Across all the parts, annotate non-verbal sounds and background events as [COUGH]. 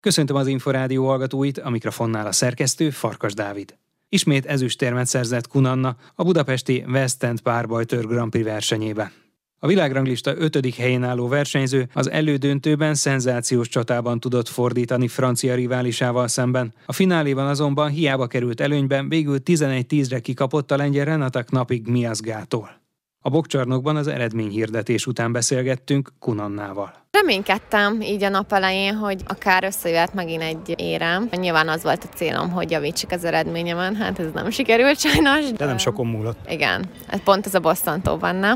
Köszöntöm az Inforádió hallgatóit, a mikrofonnál a szerkesztő Farkas Dávid. Ismét ezüstérmet szerzett Kunanna a budapesti West End párbajtör Grand Prix versenyébe. A világranglista ötödik helyén álló versenyző az elődöntőben szenzációs csatában tudott fordítani francia riválisával szemben. A fináléban azonban hiába került előnyben, végül 11-10-re kikapott a lengyel Renatak napig Miazgától. A bokcsarnokban az eredményhirdetés után beszélgettünk Kunannával. Reménykedtem így a nap elején, hogy akár összejöhet megint egy érem. Nyilván az volt a célom, hogy javítsuk az eredményemen, hát ez nem sikerült sajnos. De, de nem sokon múlott. Igen, pont ez a bosszantó benne.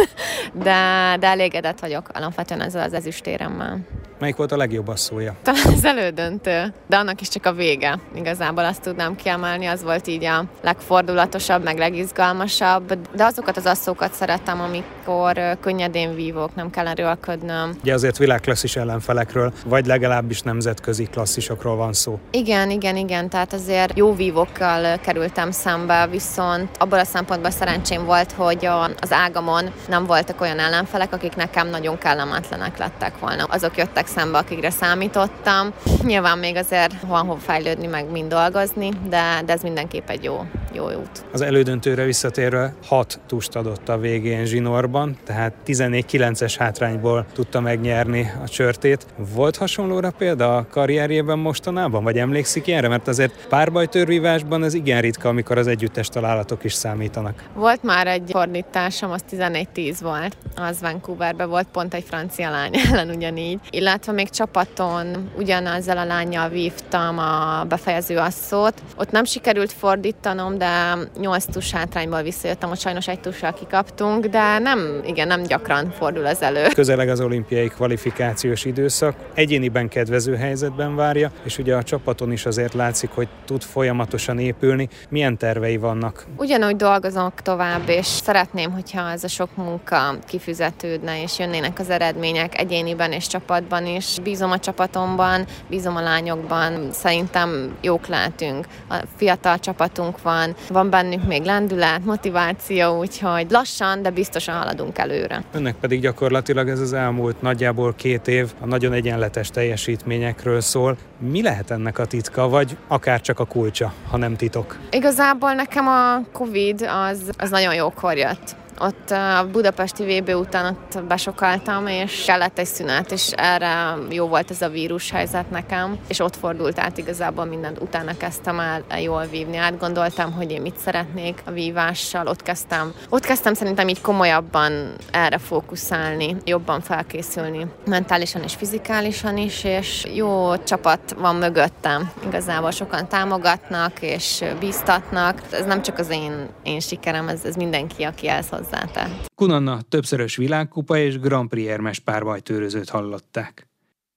[LAUGHS] de, de elégedett vagyok alapvetően ezzel az ezüstéremmel. Melyik volt a legjobb asszója? Talán az elődöntő, de annak is csak a vége. Igazából azt tudnám kiemelni, az volt így a legfordulatosabb, meg legizgalmasabb, de azokat az asszókat szeretem, amikor könnyedén vívok, nem kell erőlködnöm. Ugye azért világklasszis ellenfelekről, vagy legalábbis nemzetközi klasszisokról van szó. Igen, igen, igen, tehát azért jó vívókkal kerültem szembe, viszont abból a szempontból szerencsém volt, hogy az ágamon nem voltak olyan ellenfelek, akik nekem nagyon kellemetlenek lettek volna. Azok jöttek szembe, akikre számítottam. Nyilván még azért van hol fejlődni, meg mind dolgozni, de, de ez mindenképp egy jó, jó út. Az elődöntőre visszatérve 6 tust adott a végén zsinórban, tehát 14-9-es hátrányból tudta megnyerni a csörtét. Volt hasonlóra példa a karrierjében mostanában, vagy emlékszik ilyenre? Mert azért párbajtörvívásban ez igen ritka, amikor az együttes találatok is számítanak. Volt már egy fordításom, az 11-10 volt. Az Vancouverben volt pont egy francia lány [LAUGHS] ellen ugyanígy. Illetve még csapaton ugyanazzal a lányjal vívtam a befejező asszót. Ott nem sikerült fordítanom, de 8 tus hátrányból visszajöttem, hogy sajnos egy tussal kikaptunk, de nem, igen, nem gyakran fordul az elő. Közeleg az olimpiai kvalifikációs időszak, egyéniben kedvező helyzetben várja, és ugye a csapaton is azért látszik, hogy tud folyamatosan épülni. Milyen tervei vannak? Ugyanúgy dolgozok tovább, és szeretném, hogyha ez a sok munka kifizetődne, és jönnének az eredmények egyéniben és csapatban is. Bízom a csapatomban, bízom a lányokban, szerintem jók lehetünk. A fiatal csapatunk van, van bennünk még lendület, motiváció, úgyhogy lassan, de biztosan haladunk előre. Önnek pedig gyakorlatilag ez az elmúlt nagyjából két év a nagyon egyenletes teljesítményekről szól. Mi lehet ennek a titka, vagy akár csak a kulcsa, ha nem titok? Igazából nekem a Covid az, az nagyon jókor jött ott a budapesti VB után ott besokaltam, és kellett egy szünet, és erre jó volt ez a vírus helyzet nekem, és ott fordult át igazából mindent. Utána kezdtem el jól vívni, átgondoltam, hogy én mit szeretnék a vívással, ott kezdtem, ott kezdtem szerintem így komolyabban erre fókuszálni, jobban felkészülni, mentálisan és fizikálisan is, és jó csapat van mögöttem. Igazából sokan támogatnak és bíztatnak. Ez nem csak az én, én sikerem, ez, ez mindenki, aki ezt hozzátett. Kunanna többszörös világkupa és Grand Prix érmes párbajtőrözőt hallották.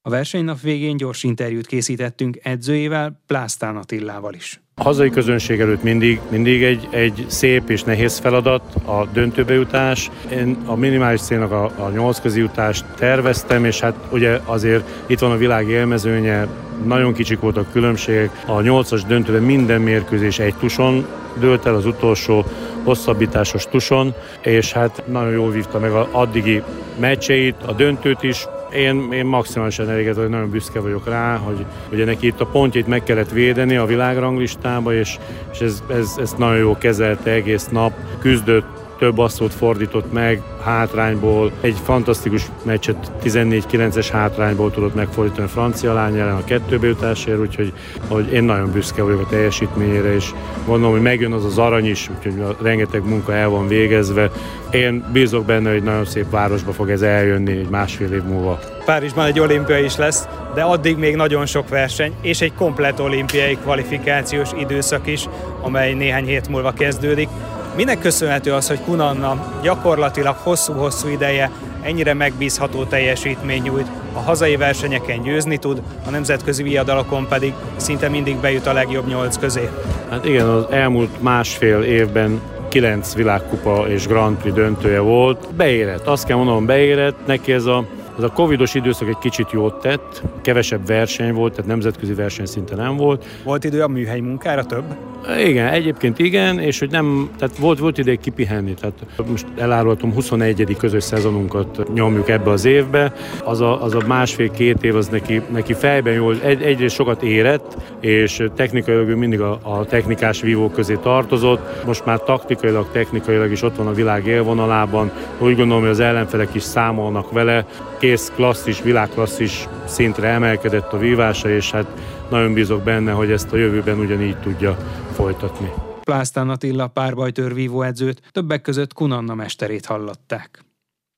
A versenynap végén gyors interjút készítettünk edzőjével, Plásztán Attillával is. A hazai közönség előtt mindig, mindig egy, egy szép és nehéz feladat a döntőbe jutás. Én a minimális célnak a, a nyolc közi jutást terveztem, és hát ugye azért itt van a világ élmezőnye, nagyon kicsik voltak különbségek. A nyolcas döntőben minden mérkőzés egy tuson dőlt el, az utolsó hosszabbításos tuson, és hát nagyon jól vívta meg a addigi meccseit, a döntőt is, én, én maximálisan elégedett, hogy nagyon büszke vagyok rá, hogy ugye neki itt a pontjait meg kellett védeni a világranglistába, és, és ez, ez, ez nagyon jó kezelte egész nap, küzdött, több asszót fordított meg hátrányból. Egy fantasztikus meccset 14-9-es hátrányból tudott megfordítani a francia lány ellen a kettőbe jutásért, úgyhogy hogy én nagyon büszke vagyok a teljesítményére, és gondolom, hogy megjön az az arany is, úgyhogy rengeteg munka el van végezve. Én bízok benne, hogy nagyon szép városba fog ez eljönni egy másfél év múlva. Párizsban egy olimpia is lesz, de addig még nagyon sok verseny, és egy komplet olimpiai kvalifikációs időszak is, amely néhány hét múlva kezdődik. Minek köszönhető az, hogy Kunanna gyakorlatilag hosszú-hosszú ideje ennyire megbízható teljesítmény nyújt, a hazai versenyeken győzni tud, a nemzetközi viadalokon pedig szinte mindig bejut a legjobb nyolc közé. Hát igen, az elmúlt másfél évben kilenc világkupa és Grand Prix döntője volt. Beérett, azt kell mondanom, beérett. Neki ez a Az a covidos időszak egy kicsit jót tett, kevesebb verseny volt, tehát nemzetközi verseny szinte nem volt. Volt idő a műhely munkára több? Igen, egyébként igen, és hogy nem, tehát volt, volt ideig kipihenni, tehát most elárultam 21. közös szezonunkat nyomjuk ebbe az évbe, az a, az a másfél-két év az neki, neki fejben jól, egy, egyrészt sokat érett, és technikailag ő mindig a, a technikás vívók közé tartozott, most már taktikailag, technikailag is ott van a világ élvonalában, úgy gondolom, hogy az ellenfelek is számolnak vele, kész klasszis, világklasszis szintre emelkedett a vívása, és hát nagyon bízok benne, hogy ezt a jövőben ugyanígy tudja folytatni. Plásztán Attila párbajtőr vívóedzőt többek között Kunanna mesterét hallották.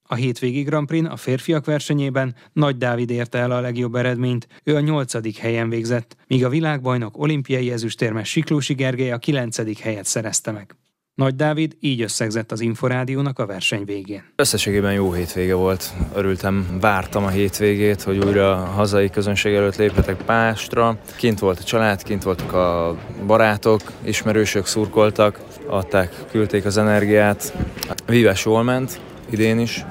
A hétvégi Grand Prix a férfiak versenyében Nagy Dávid érte el a legjobb eredményt, ő a nyolcadik helyen végzett, míg a világbajnok olimpiai ezüstérmes Siklósi Gergely a kilencedik helyet szerezte meg. Nagy Dávid így összegzett az Inforádiónak a verseny végén. Összességében jó hétvége volt. Örültem, vártam a hétvégét, hogy újra a hazai közönség előtt léphetek Pástra. Kint volt a család, kint voltak a barátok, ismerősök szurkoltak, adták, küldték az energiát. Víves jól ment, idén is.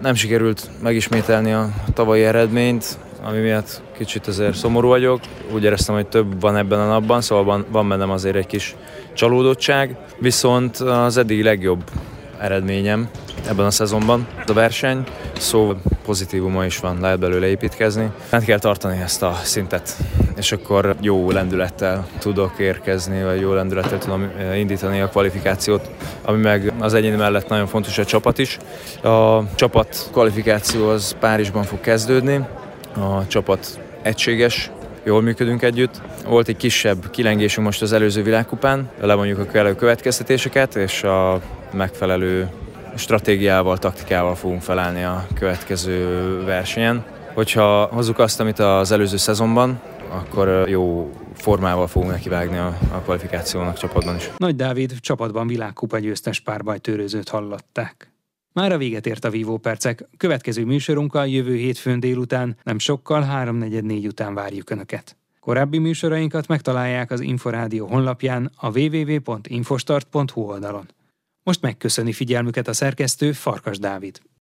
Nem sikerült megismételni a tavalyi eredményt, ami miatt kicsit azért szomorú vagyok. Úgy éreztem, hogy több van ebben a napban, szóval van, van bennem azért egy kis csalódottság, viszont az eddig legjobb eredményem ebben a szezonban a verseny, szó pozitívuma is van, lehet belőle építkezni. Fent kell tartani ezt a szintet, és akkor jó lendülettel tudok érkezni, vagy jó lendülettel tudom indítani a kvalifikációt, ami meg az egyéni mellett nagyon fontos a csapat is. A csapat kvalifikáció az Párizsban fog kezdődni, a csapat egységes, jól működünk együtt. Volt egy kisebb kilengésünk most az előző világkupán, levonjuk a kellő következtetéseket, és a megfelelő stratégiával, taktikával fogunk felállni a következő versenyen. Hogyha hozzuk azt, amit az előző szezonban, akkor jó formával fogunk nekivágni a, a kvalifikációnak csapatban is. Nagy Dávid csapatban világkupa győztes párbajtőrözőt hallották. Már a véget ért a Vívó Percek. Következő műsorunkkal jövő hétfőn délután, nem sokkal 3.44 után várjuk Önöket. Korábbi műsorainkat megtalálják az Inforádió honlapján a www.infostart.hu oldalon. Most megköszöni figyelmüket a szerkesztő Farkas Dávid.